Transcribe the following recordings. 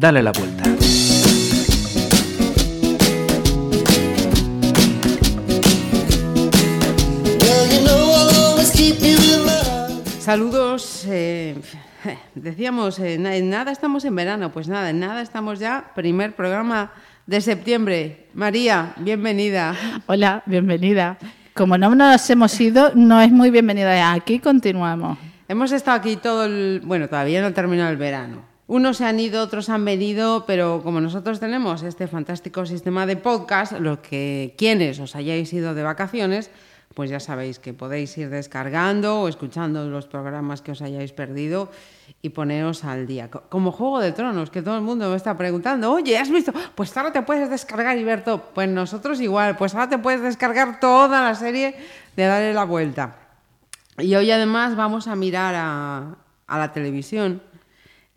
Dale la vuelta. Saludos. eh, decíamos, eh, en nada estamos en verano. Pues nada, en nada estamos ya. Primer programa de septiembre. María, bienvenida. Hola, bienvenida. Como no nos hemos ido, no es muy bienvenida. Aquí continuamos. Hemos estado aquí todo el... Bueno, todavía no ha terminado el verano. Unos se han ido, otros han venido, pero como nosotros tenemos este fantástico sistema de podcast, lo que quienes os hayáis ido de vacaciones, pues ya sabéis que podéis ir descargando o escuchando los programas que os hayáis perdido y poneros al día. Co- Como Juego de Tronos, que todo el mundo me está preguntando, oye, ¿has visto? Pues ahora te puedes descargar y. Pues nosotros igual, pues ahora te puedes descargar toda la serie de Darle la Vuelta. Y hoy además vamos a mirar a la televisión.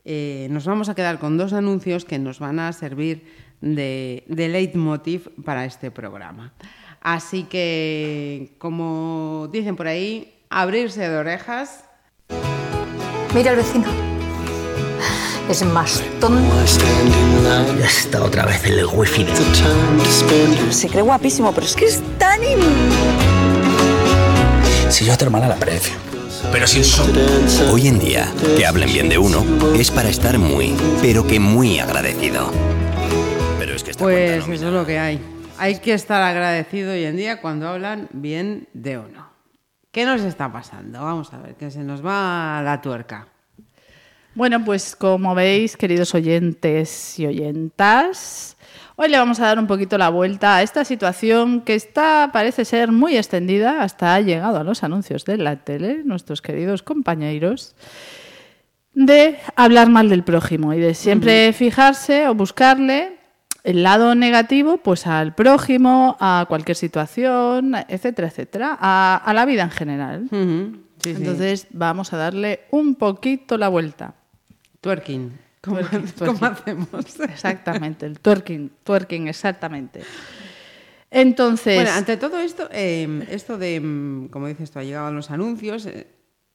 Eh, nos vamos a quedar con dos anuncios que nos van a servir de, de leitmotiv para este programa. Así que, como dicen por ahí, abrirse de orejas. Mira al vecino. Es más tonto. Ya está otra vez el wifi. Se cree guapísimo, pero es que es tan... in- Si yo a tu hermana la aprecio. Pero si eso... Hoy en día, que hablen bien de uno es para estar muy, pero que muy agradecido. Pero es que esta Pues cuenta eso es lo que hay. Hay que estar agradecido hoy en día cuando hablan bien de uno. ¿Qué nos está pasando? Vamos a ver, que se nos va la tuerca. Bueno, pues como veis, queridos oyentes y oyentas, hoy le vamos a dar un poquito la vuelta a esta situación que está, parece ser muy extendida, hasta ha llegado a los anuncios de la tele, nuestros queridos compañeros, de hablar mal del prójimo y de siempre fijarse o buscarle el lado negativo pues al prójimo, a cualquier situación, etcétera, etcétera, a, a la vida en general. Sí. Entonces vamos a darle un poquito la vuelta. Twerking. ¿Cómo, Twerking, cómo twerking. hacemos? Exactamente, el twerking, twerking, exactamente. Entonces, Bueno, ante todo esto, eh, esto de, mm, como dices tú, ha llegado a los anuncios, eh,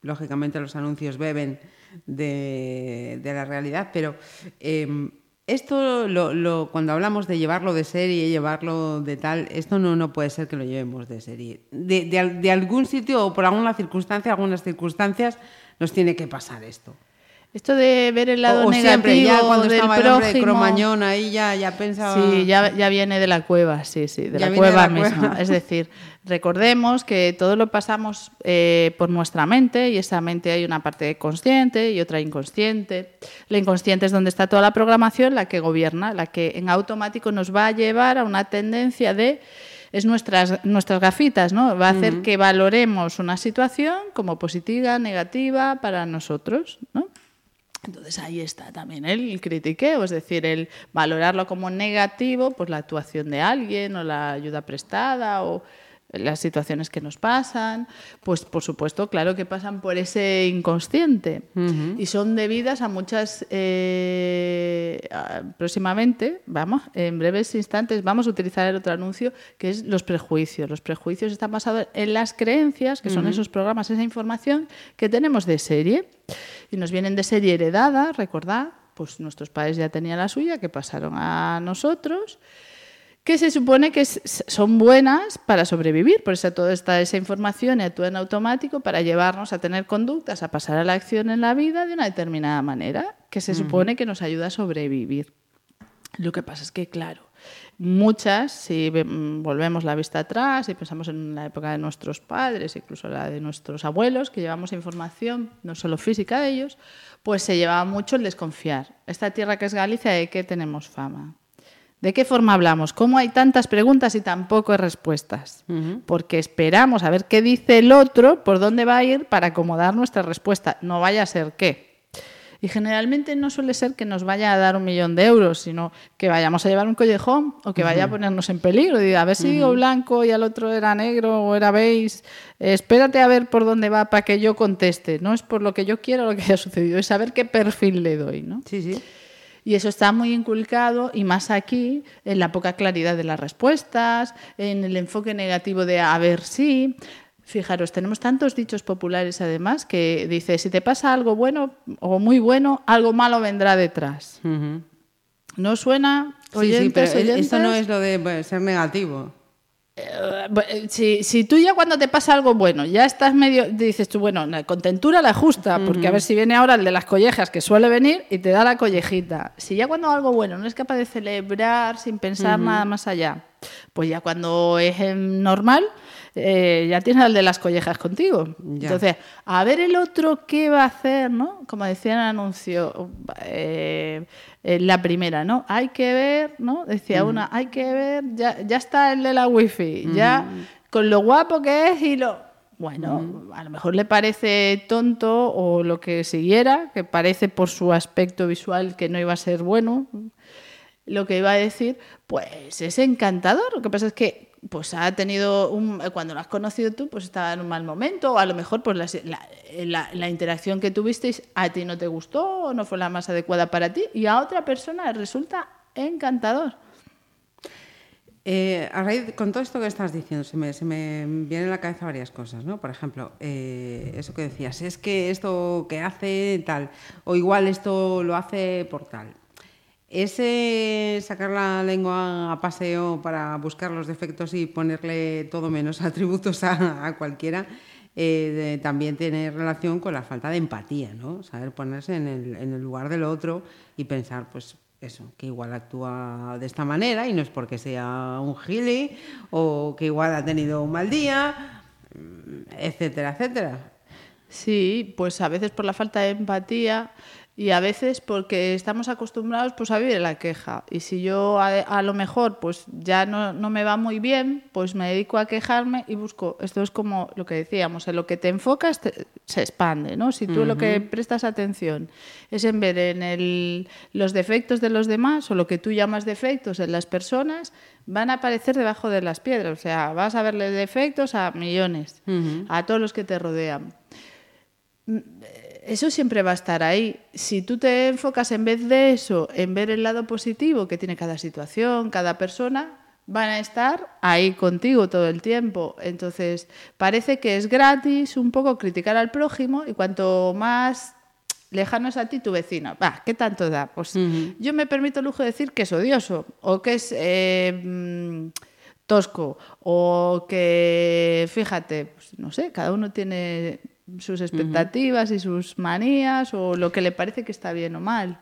lógicamente los anuncios beben de, de la realidad, pero eh, esto, lo, lo- cuando hablamos de llevarlo de serie, llevarlo de tal, esto no, no puede ser que lo llevemos de serie. De, de algún sitio o por alguna circunstancia, algunas circunstancias, nos tiene que pasar esto. Esto de ver el lado o, o negativo siempre, ya cuando del estaba el hombre de prójimo, Cromañón ahí ya, ya pensaba... Sí, ya, ya viene de la cueva, sí, sí, de Ya la viene de cueva la misma. cueva. Es decir, recordemos que todo lo pasamos eh, por nuestra mente y esa mente hay una parte consciente y otra inconsciente. La inconsciente es donde está toda la programación, la que gobierna, la que en automático nos va a llevar a una tendencia de es nuestras, nuestras gafitas, ¿no? Va a hacer que valoremos una situación como positiva, negativa para nosotros, ¿no? Entonces ahí está también el critiqueo, es decir, el valorarlo como negativo, pues la actuación de alguien o la ayuda prestada o las situaciones que nos pasan, pues por supuesto, claro que pasan por ese inconsciente y son debidas a muchas, eh, próximamente, vamos, en breves instantes vamos a utilizar el otro anuncio que es los prejuicios. Los prejuicios están basados en las creencias, que son esos programas, esa información que tenemos de serie y nos vienen de serie heredada, recordad, pues nuestros padres ya tenían la suya, que pasaron a nosotros, que se supone que son buenas para sobrevivir, por eso toda esta, esa información actúa en automático para llevarnos a tener conductas, a pasar a la acción en la vida de una determinada manera, que se supone que nos ayuda a sobrevivir. Lo que pasa es que, claro, muchas, si ve- volvemos la vista atrás y pensamos en la época de nuestros padres, incluso la de nuestros abuelos, que llevamos información no solo física de ellos, pues se llevaba mucho el desconfiar. Esta tierra que es Galicia, ¿de qué tenemos fama? ¿De qué forma hablamos? ¿Cómo hay tantas preguntas y tan pocas respuestas? Porque esperamos a ver qué dice el otro, por dónde va a ir para acomodar nuestra respuesta. No vaya a ser qué. Y generalmente no suele ser que nos vaya a dar un millón de euros, sino que vayamos a llevar un collejón o que vaya a ponernos en peligro. Y a ver si digo blanco y al otro era negro o era beige. Eh, espérate a ver por dónde va para que yo conteste. No es por lo que yo quiero lo que haya sucedido, es saber qué perfil le doy. ¿no? Sí, sí. Y eso está muy inculcado, y más aquí, en la poca claridad de las respuestas, en el enfoque negativo de a ver si. Fijaros, tenemos tantos dichos populares además que dice, si te pasa algo bueno o muy bueno, algo malo vendrá detrás. ¿No suena? Sí, sí, Oyentes, pero oyentes? esto no es lo de pues, ser negativo. Eh, Si, si tú ya cuando te pasa algo bueno, ya estás medio, dices tú, bueno, la contentura la justa, porque a ver si viene ahora el de las collejas que suele venir y te da la collejita. Si ya cuando algo bueno no es capaz de celebrar sin pensar nada más allá, pues ya cuando es em, normal, eh, ya tienes al de las collejas contigo. Ya. Entonces, a ver el otro qué va a hacer, ¿no? Como decía en el anuncio, eh, la primera, ¿no? Hay que ver, ¿no? Decía una, hay que ver, ya, ya está el de la wifi, ya con lo guapo que es y lo... Bueno, a lo mejor le parece tonto o lo que siguiera, que parece por su aspecto visual que no iba a ser bueno, lo que iba a decir, pues es encantador. Lo que pasa es que pues ha tenido un, cuando lo has conocido tú, pues estaba en un mal momento, o a lo mejor pues la, la- interacción que tuvisteis a ti no te gustó o no fue la más adecuada para ti, y a otra persona resulta encantador. Eh, a raíz, con todo esto que estás diciendo, se me, vienen a la cabeza varias cosas, ¿no? Por ejemplo, eh, eso que decías, es que esto que hace tal, o igual esto lo hace por tal. Ese sacar la lengua a paseo para buscar los defectos y ponerle todo menos atributos a, cualquiera, eh, también tiene relación con la falta de empatía, ¿no? Saber ponerse en el, en el lugar del otro y pensar, pues eso, que igual actúa de esta manera y no es porque sea un gili o que igual ha tenido un mal día, etcétera, etcétera. Sí, pues a veces por la falta de empatía y a veces porque estamos acostumbrados pues a vivir en la queja. Y si yo a, a lo mejor pues ya no, no me va muy bien, pues me dedico a quejarme y busco. Esto es como lo que decíamos, en lo que te enfocas te- se expande, ¿no? Si tú lo que prestas atención es en ver en el- los defectos de los demás o lo que tú llamas defectos en las personas, van a aparecer debajo de las piedras. O sea, vas a verle defectos a millones, a todos los que te rodean eso siempre va a estar ahí. Si tú te enfocas en vez de eso, en ver el lado positivo que tiene cada situación, cada persona, van a estar ahí contigo todo el tiempo. Entonces, parece que es gratis un poco criticar al prójimo y cuanto más lejano es a ti tu vecino, va, ¿qué tanto da? Pues yo me permito el lujo de decir que es odioso o que es eh, mm, tosco o que, fíjate, pues, no sé, cada uno tiene sus expectativas y sus manías o lo que le parece que está bien o mal.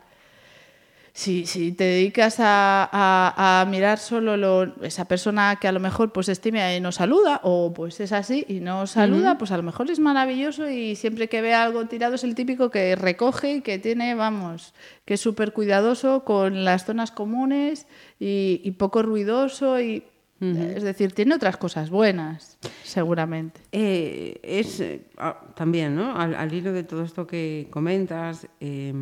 Si, si te dedicas a, a- a mirar solo lo- esa persona que a lo mejor pues es tímida y no saluda, o pues es así y no saluda, pues a lo mejor es maravilloso y siempre que ve algo tirado es el típico que recoge y que tiene, vamos, que es súper cuidadoso con las zonas comunes y, y poco ruidoso y... Es decir, tiene otras cosas buenas, seguramente. Eh, es eh, ah, también, ¿no? Al, al hilo de todo esto que comentas, eh,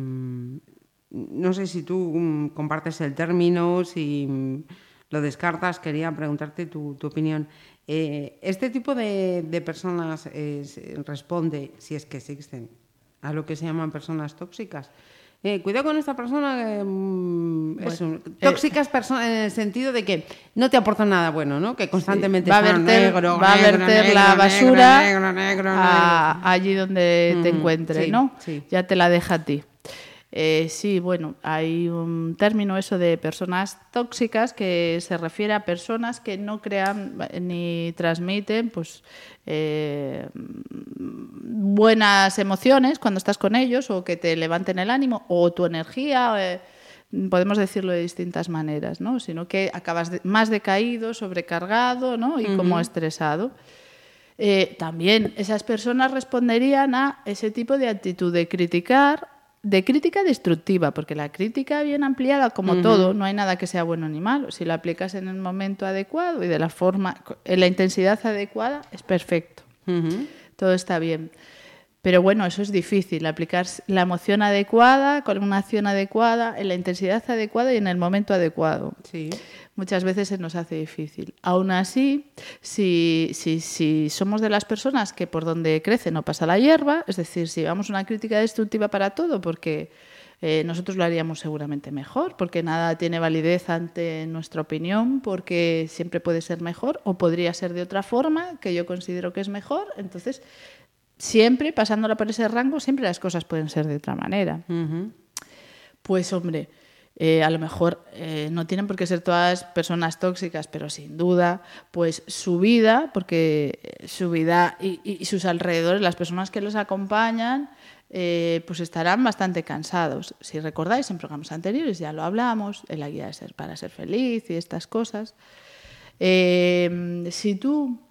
no sé si tú mm, compartes el término, si mm, lo descartas, quería preguntarte tu, tu opinión. Eh, ¿Este tipo de, de personas eh, responde, si es que existen, a lo que se llaman personas tóxicas? Eh, cuidado con esta persona, que, mm, eso, tóxicas personas en el sentido de que no te aportan nada bueno, ¿no? Que constantemente va a verter, negro, va a negro, verter negro, la basura a- allí donde te Ujú, encuentre, sí, ¿no? sí. Ya te la deja a ti. Eh, sí, bueno, hay un término eso de personas tóxicas que se refiere a personas que no crean ni transmiten pues eh, buenas emociones cuando estás con ellos o que te levanten el ánimo o tu energía. eh, podemos decirlo de distintas maneras, ¿no? Sino que acabas de- más decaído, sobrecargado, ¿no? Y como estresado. Eh, también esas personas responderían a ese tipo de actitud de criticar, de crítica destructiva, porque la crítica bien ampliada, como todo, no hay nada que sea bueno ni malo. Si lo aplicas en el momento adecuado y de la forma, en la intensidad adecuada, es perfecto. Todo está bien. Pero bueno, eso es difícil, aplicar la emoción adecuada, con una acción adecuada, en la intensidad adecuada y en el momento adecuado Sí. muchas veces se nos hace difícil. Aún así, si, si, si somos de las personas que por donde crece no pasa la hierba, es decir, si llevamos una crítica destructiva para todo, porque eh, nosotros lo haríamos seguramente mejor, porque nada tiene validez ante nuestra opinión, porque siempre puede ser mejor o podría ser de otra forma que yo considero que es mejor, entonces siempre pasándola por ese rango, siempre las cosas pueden ser de otra manera. Pues hombre, eh, a lo mejor eh, no tienen por qué ser todas personas tóxicas, pero sin duda, pues su vida, porque su vida y, sus alrededores, las personas que los acompañan, eh, pues estarán bastante cansados. Si recordáis, en programas anteriores ya lo hablamos, en la guía de ser para ser feliz y estas cosas. si tú,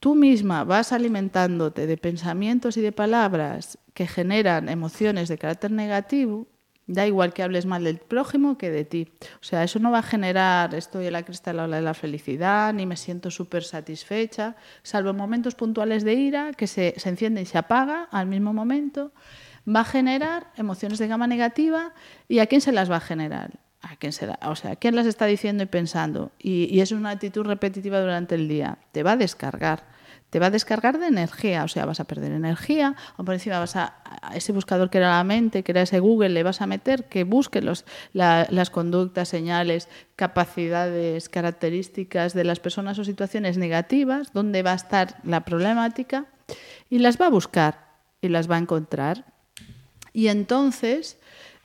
tú misma vas alimentándote de pensamientos y de palabras que generan emociones de carácter negativo, Da igual que hables mal del prójimo que de ti. O sea, eso no va a generar, estoy en la cresta de la felicidad, ni me siento súper satisfecha, salvo en momentos puntuales de ira, que se, se enciende y se apaga al mismo momento. Va a generar emociones de gama negativa y ¿a quién se las va a generar? ¿A quién o sea, ¿quién las está diciendo y pensando? Y, y es una actitud repetitiva durante el día. Te va a descargar te va a descargar de energía, o sea, vas a perder energía, o por encima vas a, ese buscador que era la mente, que era ese Google, le vas a meter que busque los, las conductas, señales, capacidades, características de las personas o situaciones negativas, dónde va a estar la problemática, y las va a buscar y las va a encontrar. Y entonces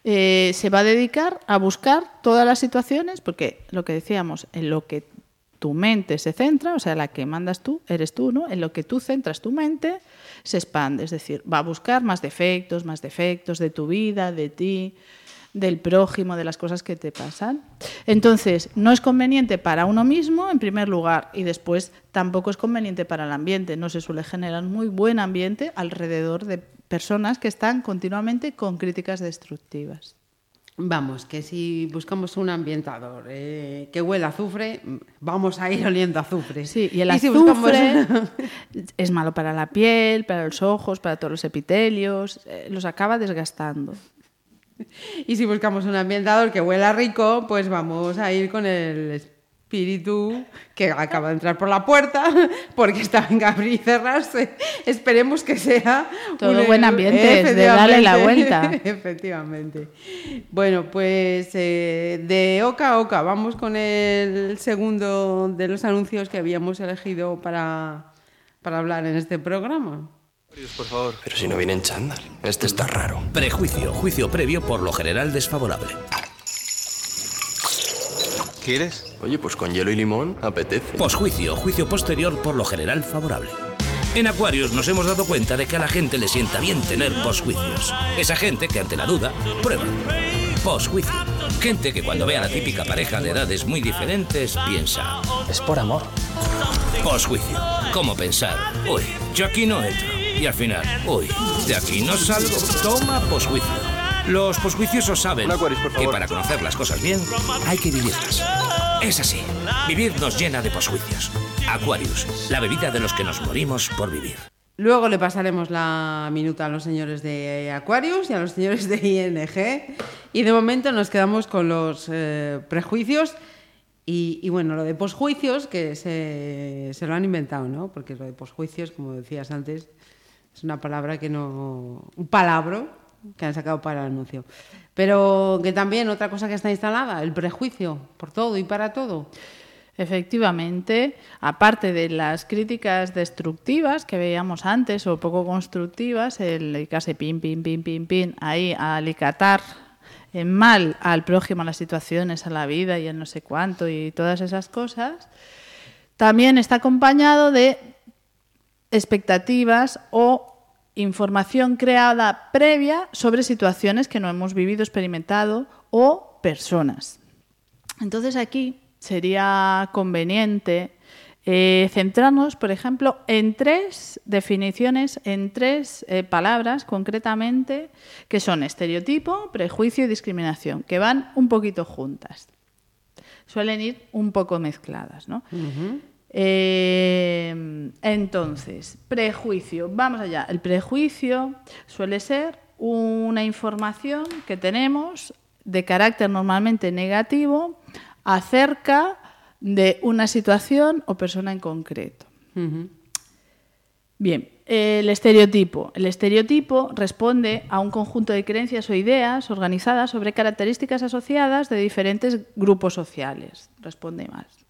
eh, se va a dedicar a buscar todas las situaciones, porque lo que decíamos, en lo que tu mente se centra, o sea, la que mandas tú, eres tú, ¿no? En lo que tú centras tu mente, se expande, es decir, va a buscar más defectos, más defectos de tu vida, de ti, del prójimo, de las cosas que te pasan. Entonces, no es conveniente para uno mismo, en primer lugar, y después tampoco es conveniente para el ambiente. No se suele generar muy buen ambiente alrededor de personas que están continuamente con críticas destructivas. Vamos, que si buscamos un ambientador eh, que huela azufre, vamos a ir oliendo azufre. Sí, y el azufre es malo para la piel, para los ojos, para todos los epitelios, eh, los acaba desgastando. Y si buscamos un ambientador que huela rico, pues vamos a ir con el espíritu que acaba de entrar por la puerta porque estaba en abrir y cerrarse. Esperemos que sea todo un buen ambiente, de darle la vuelta. Efectivamente. Bueno, pues eh, de oca a oca, vamos con el segundo de los anuncios que habíamos elegido para, para hablar en este programa. Por favor. Pero si no viene en chándal. Este está raro. Prejuicio. Juicio previo por lo general desfavorable. ¿Quieres? Oye, pues con hielo y limón apetece. Posjuicio, juicio posterior por lo general favorable. En Aquarius nos hemos dado cuenta de que a la gente le sienta bien tener posjuicios. Esa gente que ante la duda prueba. Posjuicio. Gente que cuando ve a la típica pareja de edades muy diferentes piensa. Es por amor. Posjuicio. ¿Cómo pensar? Uy, yo aquí no entro. Y al final, uy, de aquí no salgo. Toma posjuicio. Los posjuiciosos saben que para conocer las cosas bien hay que vivirlas. Es así. Vivir nos llena de posjuicios. Aquarius, la bebida de los que nos morimos por vivir. Luego le pasaremos la minuta a los señores de Aquarius y a los señores de ING. Y de momento nos quedamos con los eh, prejuicios. Y, bueno, lo de posjuicios, que se, se, lo han inventado, ¿no? Porque lo de posjuicios, como decías antes, es una palabra que no. un palabro que han sacado para el anuncio. Pero que también otra cosa que está instalada, el prejuicio por todo y para todo. Efectivamente, aparte de las críticas destructivas que veíamos antes o poco constructivas, el casi pin, pin, pin, pin, pin, ahí a alicatar en mal al prójimo, a las situaciones, a la vida y el no sé cuánto y todas esas cosas, también está acompañado de expectativas o información creada previa sobre situaciones que no hemos vivido, experimentado o personas. Entonces aquí sería conveniente eh, centrarnos, por ejemplo, en tres definiciones, en tres eh, palabras concretamente, que son estereotipo, prejuicio y discriminación, que van un poquito juntas. Suelen ir un poco mezcladas. ¿no? Eh, entonces, prejuicio. Vamos allá. El prejuicio suele ser una información que tenemos de carácter normalmente negativo acerca de una situación o persona en concreto. Bien, el estereotipo. El estereotipo responde a un conjunto de creencias o ideas organizadas sobre características asociadas de diferentes grupos sociales. Responde más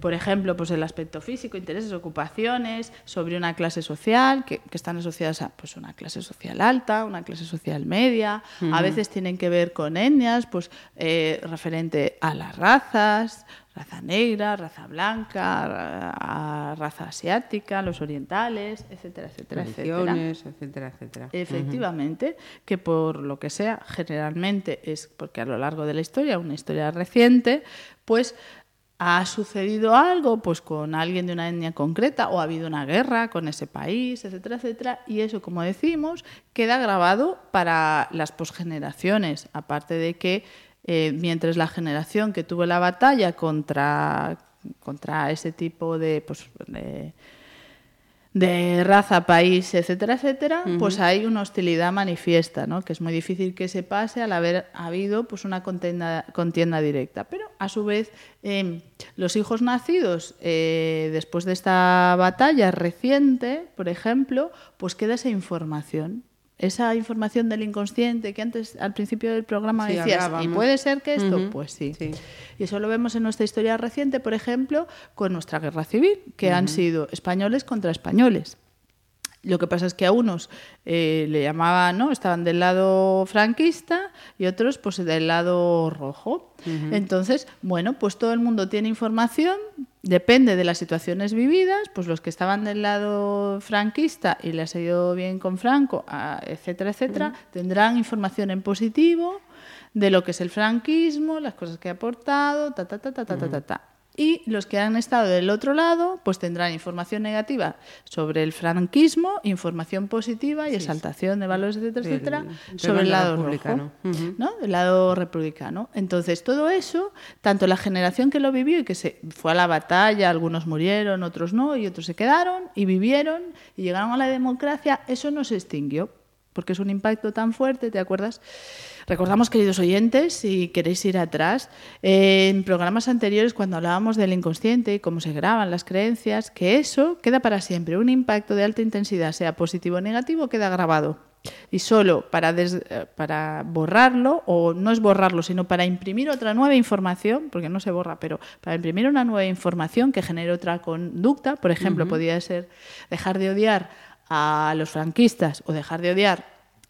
Por ejemplo, pues el aspecto físico, intereses, ocupaciones, sobre una clase social, que, están asociadas a pues, una clase social alta, una clase social media, a veces tienen que ver con etnias, pues eh, referente a las razas, raza negra, raza blanca, raza asiática, los orientales, etcétera, etcétera, etcétera. etcétera, etcétera. Efectivamente, que por lo que sea, generalmente es porque a lo largo de la historia, una historia reciente, pues ha sucedido algo pues con alguien de una etnia concreta o ha habido una guerra con ese país, etcétera, etcétera, y eso, como decimos, queda grabado para las posgeneraciones, aparte de que eh, mientras la generación que tuvo la batalla contra, contra ese tipo de, pues, de de raza, país, etcétera, etcétera, pues hay una hostilidad manifiesta, ¿no? que es muy difícil que se pase al haber habido pues, una contienda, contienda directa. Pero, a su vez, em, los hijos nacidos eh, después de esta batalla reciente, por ejemplo, pues queda esa información esa información del inconsciente que antes al principio del programa decías, ¿y puede ser que esto? Pues sí. Y eso lo vemos en nuestra historia reciente, por ejemplo, con nuestra guerra civil, que han sido españoles contra españoles. Lo que pasa es que a unos eh, le llamaban, ¿no? Estaban del lado franquista y otros pues del lado rojo. Entonces, bueno, pues todo el mundo tiene información, depende de las situaciones vividas, pues los que estaban del lado franquista y les ha ido bien con Franco, etcétera, etcétera, tendrán información en positivo de lo que es el franquismo, las cosas que ha aportado, ta, ta, ta, ta, ta, ta, ta. ta y los que han estado del otro lado pues tendrán información negativa sobre el franquismo, información positiva y exaltación de valores, etcétera, etcétera, sobre el lado republicano, ¿no? Del lado republicano. Entonces, todo eso, tanto la generación que lo vivió y que se fue a la batalla, algunos murieron, otros no, y otros se quedaron y vivieron y llegaron a la democracia, eso no se extinguió, porque es un impacto tan fuerte, ¿te acuerdas? Recordamos, queridos oyentes, si queréis ir atrás, en programas anteriores cuando hablábamos del inconsciente y cómo se graban las creencias, que eso queda para siempre. Un impacto de alta intensidad, sea positivo o negativo, queda grabado. Y solo para, para borrarlo, o no es borrarlo, sino para imprimir otra nueva información, porque no se borra, pero para imprimir una nueva información que genere otra conducta, por ejemplo, podría ser dejar de odiar a los franquistas o dejar de odiar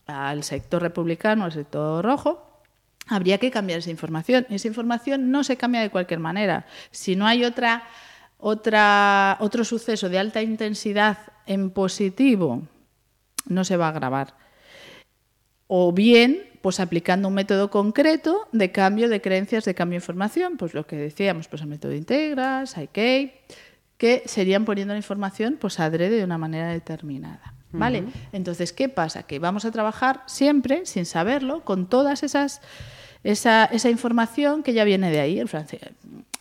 al sector republicano, al sector rojo, habría que cambiar esa información. Esa información no se cambia de cualquier manera. Si no hay otra, otra, otro suceso de alta intensidad en positivo, no se va a grabar. O bien, pues aplicando un método concreto de cambio de creencias, de cambio de información, pues lo que decíamos, pues el método Integra, Psyche, que serían poniendo la información pues adrede de una manera determinada. ¿Vale? Entonces, ¿qué pasa? Que vamos a trabajar siempre, sin saberlo, con todas esas esa, esa información que ya viene de ahí, el,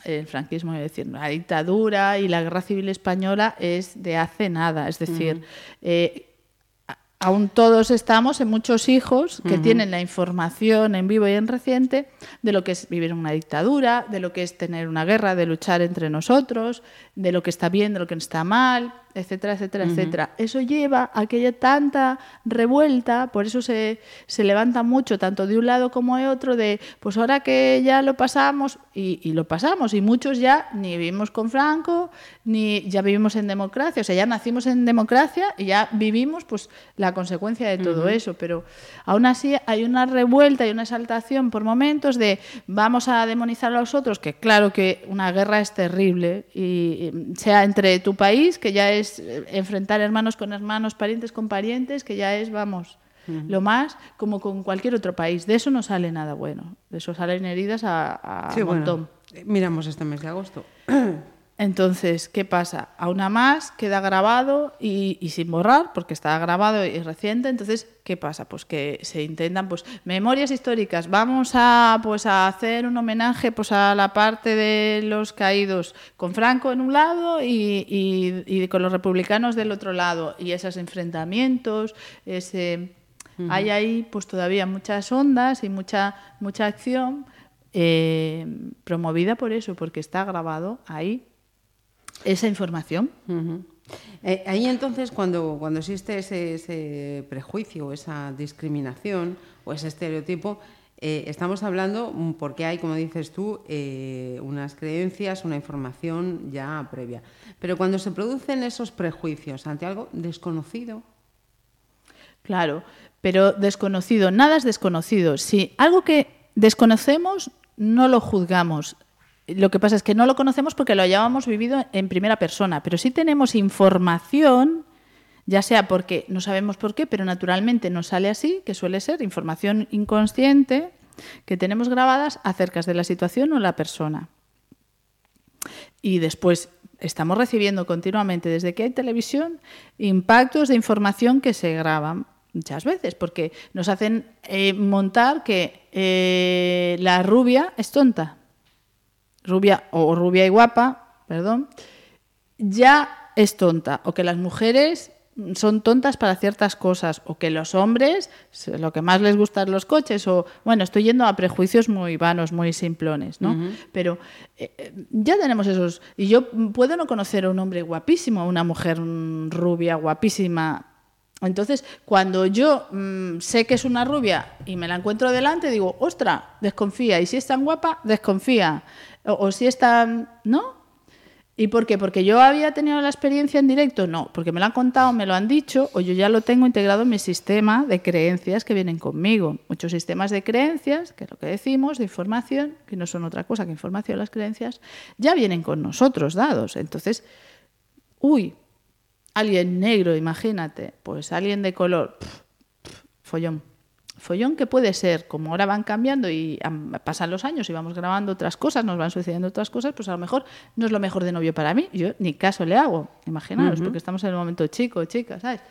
el franquismo, es decir, la dictadura y la guerra civil española es de hace nada, es decir, aún todos estamos en muchos hijos que tienen la información en vivo y en reciente de lo que es vivir en una dictadura, de lo que es tener una guerra, de luchar entre nosotros, de lo que está bien, de lo que está mal, etcétera, etcétera, etcétera. Eso lleva a que haya tanta revuelta, por eso se, se, levanta mucho, tanto de un lado como de otro, de pues ahora que ya lo pasamos, y, y, lo pasamos, y muchos ya ni vivimos con Franco, ni ya vivimos en democracia, o sea, ya nacimos en democracia y ya vivimos pues la consecuencia de todo eso, pero aún así hay una revuelta y una exaltación por momentos de vamos a demonizar a los otros, que claro que una guerra es terrible, y sea entre tu país, que ya es eh, enfrentar hermanos con hermanos, parientes con parientes, que ya es, vamos, lo más como con cualquier otro país. De eso no sale nada bueno. De eso salen heridas a, montón. Eh, miramos este mes de agosto. Entonces, ¿qué pasa? A una más queda grabado y, sin borrar, porque está grabado y reciente. Entonces, ¿qué pasa? Pues que se intentan, pues, memorias históricas. Vamos a, pues, a hacer un homenaje, pues, a la parte de los caídos con Franco en un lado y, con los republicanos del otro lado. Y esos enfrentamientos, ese... Hay ahí, pues, todavía muchas ondas y mucha, mucha acción eh, promovida por eso, porque está grabado ahí esa información. Eh, ahí entonces, cuando, cuando existe ese, prejuicio, esa discriminación o ese estereotipo, Eh, estamos hablando mm, porque hay, como dices tú, eh, unas creencias, una información ya previa. Pero cuando se producen esos prejuicios ante algo desconocido. Claro, pero desconocido, nada es desconocido. Si algo que desconocemos, no lo juzgamos. Lo que pasa es que no lo conocemos porque lo hayamos vivido en primera persona, pero sí tenemos información ya sea porque no sabemos por qué, pero naturalmente nos sale así, que suele ser información inconsciente que tenemos grabadas acerca de la situación o la persona. Y después estamos recibiendo continuamente, desde que hay televisión, impactos de información que se graban muchas veces, porque nos hacen eh, montar que eh, la rubia es tonta, rubia o rubia y guapa, perdón, ya es tonta, o que las mujeres son tontas para ciertas cosas o que los hombres lo que más les gustan los coches o bueno estoy yendo a prejuicios muy vanos muy simplones no pero eh, eh, ya tenemos esos y yo puedo no conocer a un hombre guapísimo a una mujer rubia guapísima entonces cuando yo mm, sé que es una rubia y me la encuentro delante digo ostra desconfía y si es tan guapa desconfía o, o si es tan no ¿Y por qué? ¿Porque yo había tenido la experiencia en directo? No, porque me lo han contado, me lo han dicho, o yo ya lo tengo integrado en mi sistema de creencias que vienen conmigo. Muchos sistemas de creencias, que es lo que decimos, de información, que no son otra cosa que información, las creencias, ya vienen con nosotros dados. Entonces, uy, alguien negro, imagínate, pues alguien de color, follón follón que puede ser, como ahora van cambiando y pasan los años y vamos grabando otras cosas, nos van sucediendo otras cosas, pues a lo mejor no es lo mejor de novio para mí. Yo ni caso le hago, imaginaros, porque estamos en el momento chico, chica, ¿sabes?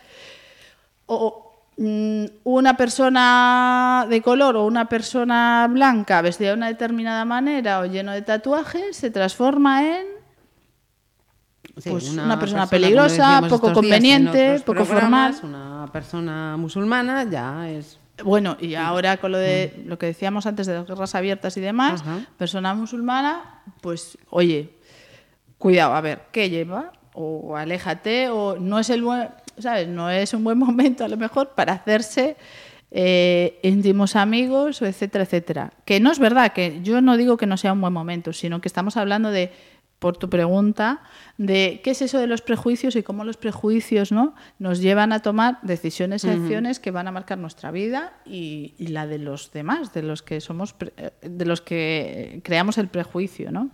O mm, una persona de color o una persona blanca vestida de una determinada manera o lleno de tatuajes se transforma en pues una, persona, peligrosa, poco conveniente, poco formal. Una persona musulmana ya es bueno, y ahora con lo de mm. lo que decíamos antes de las guerras abiertas y demás, persona musulmana, pues oye, cuidado, a ver, ¿qué lleva? O aléjate, o no es el buen, ¿sabes? No es un buen momento a lo mejor para hacerse eh, íntimos amigos, etcétera, etcétera. Que no es verdad, que yo no digo que no sea un buen momento, sino que estamos hablando de por tu pregunta de qué es eso de los prejuicios y cómo los prejuicios ¿no? nos llevan a tomar decisiones y acciones que van a marcar nuestra vida y, la de los demás, de los que somos de los que creamos el prejuicio, ¿no?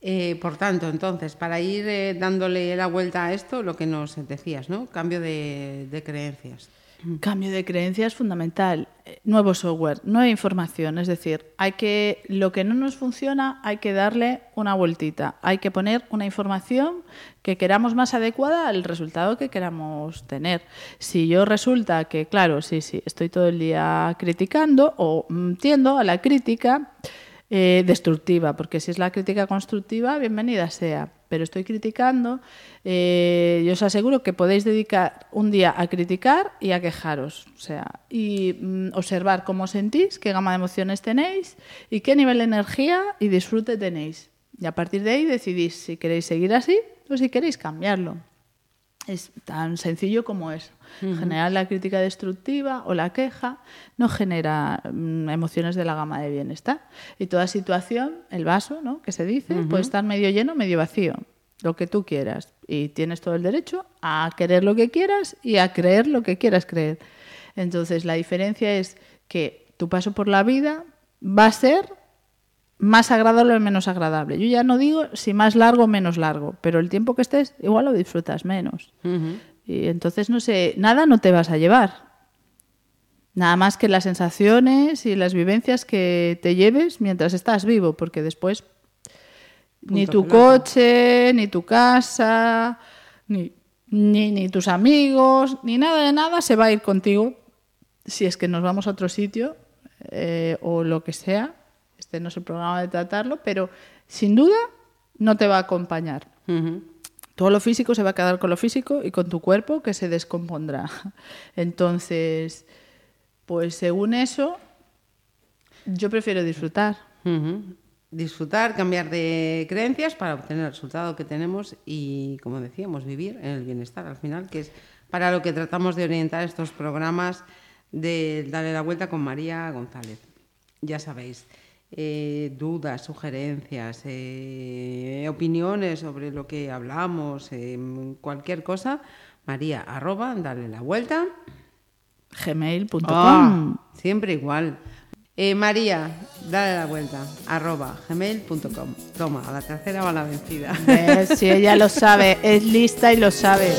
Eh, por tanto, entonces, para ir eh, dándole la vuelta a esto, lo que nos decías, ¿no? Cambio de, de creencias. Cambio de creencias fundamental. Eh, nuevo software, nueva información. Es decir, hay que lo que no nos funciona, hay que darle una vueltita. Hay que poner una información que queramos más adecuada al resultado que queramos tener. Si yo resulta que, claro, sí, sí, estoy todo el día criticando o mm, tiendo a la crítica eh, destructiva, porque si es la crítica constructiva, bienvenida sea pero estoy criticando, eh, yo os aseguro que podéis dedicar un día a criticar y a quejaros, o sea, y mm, observar cómo sentís, qué gama de emociones tenéis y qué nivel de energía y disfrute tenéis. Y a partir de ahí decidís si queréis seguir así o si queréis cambiarlo. Es tan sencillo como eso. Generar la crítica destructiva o la queja no genera mm, emociones de la gama de bienestar. Y toda situación, el vaso, ¿no? que se dice, puede estar medio lleno, medio vacío, lo que tú quieras. Y tienes todo el derecho a querer lo que quieras y a creer lo que quieras creer. Entonces, la diferencia es que tu paso por la vida va a ser más agradable o menos agradable. Yo ya no digo si más largo o menos largo, pero el tiempo que estés igual lo disfrutas menos. Y entonces no sé, nada no te vas a llevar. Nada más que las sensaciones y las vivencias que te lleves mientras estás vivo, porque después ni tu coche, ni tu casa, ni, ni, tus amigos, ni nada de nada se va a ir contigo si es que nos vamos a otro sitio eh, o lo que sea este no es el programa de tratarlo, pero sin duda no te va a acompañar. Todo lo físico se va a quedar con lo físico y con tu cuerpo que se descompondrá. Entonces, pues según eso, yo prefiero disfrutar. Disfrutar, cambiar de creencias para obtener el resultado que tenemos y, como decíamos, vivir en el bienestar al final, que es para lo que tratamos de orientar estos programas de Dale la Vuelta con María González. Ya sabéis, eh, dudas, sugerencias, eh, opiniones sobre lo que hablamos, eh, cualquier cosa, María, arroba, dale la vuelta. gmail.com. Ah, siempre igual. Eh, María, dale la vuelta, arroba gmail.com. Toma, a la tercera va la vencida. Si ella lo sabe, es lista y lo sabe.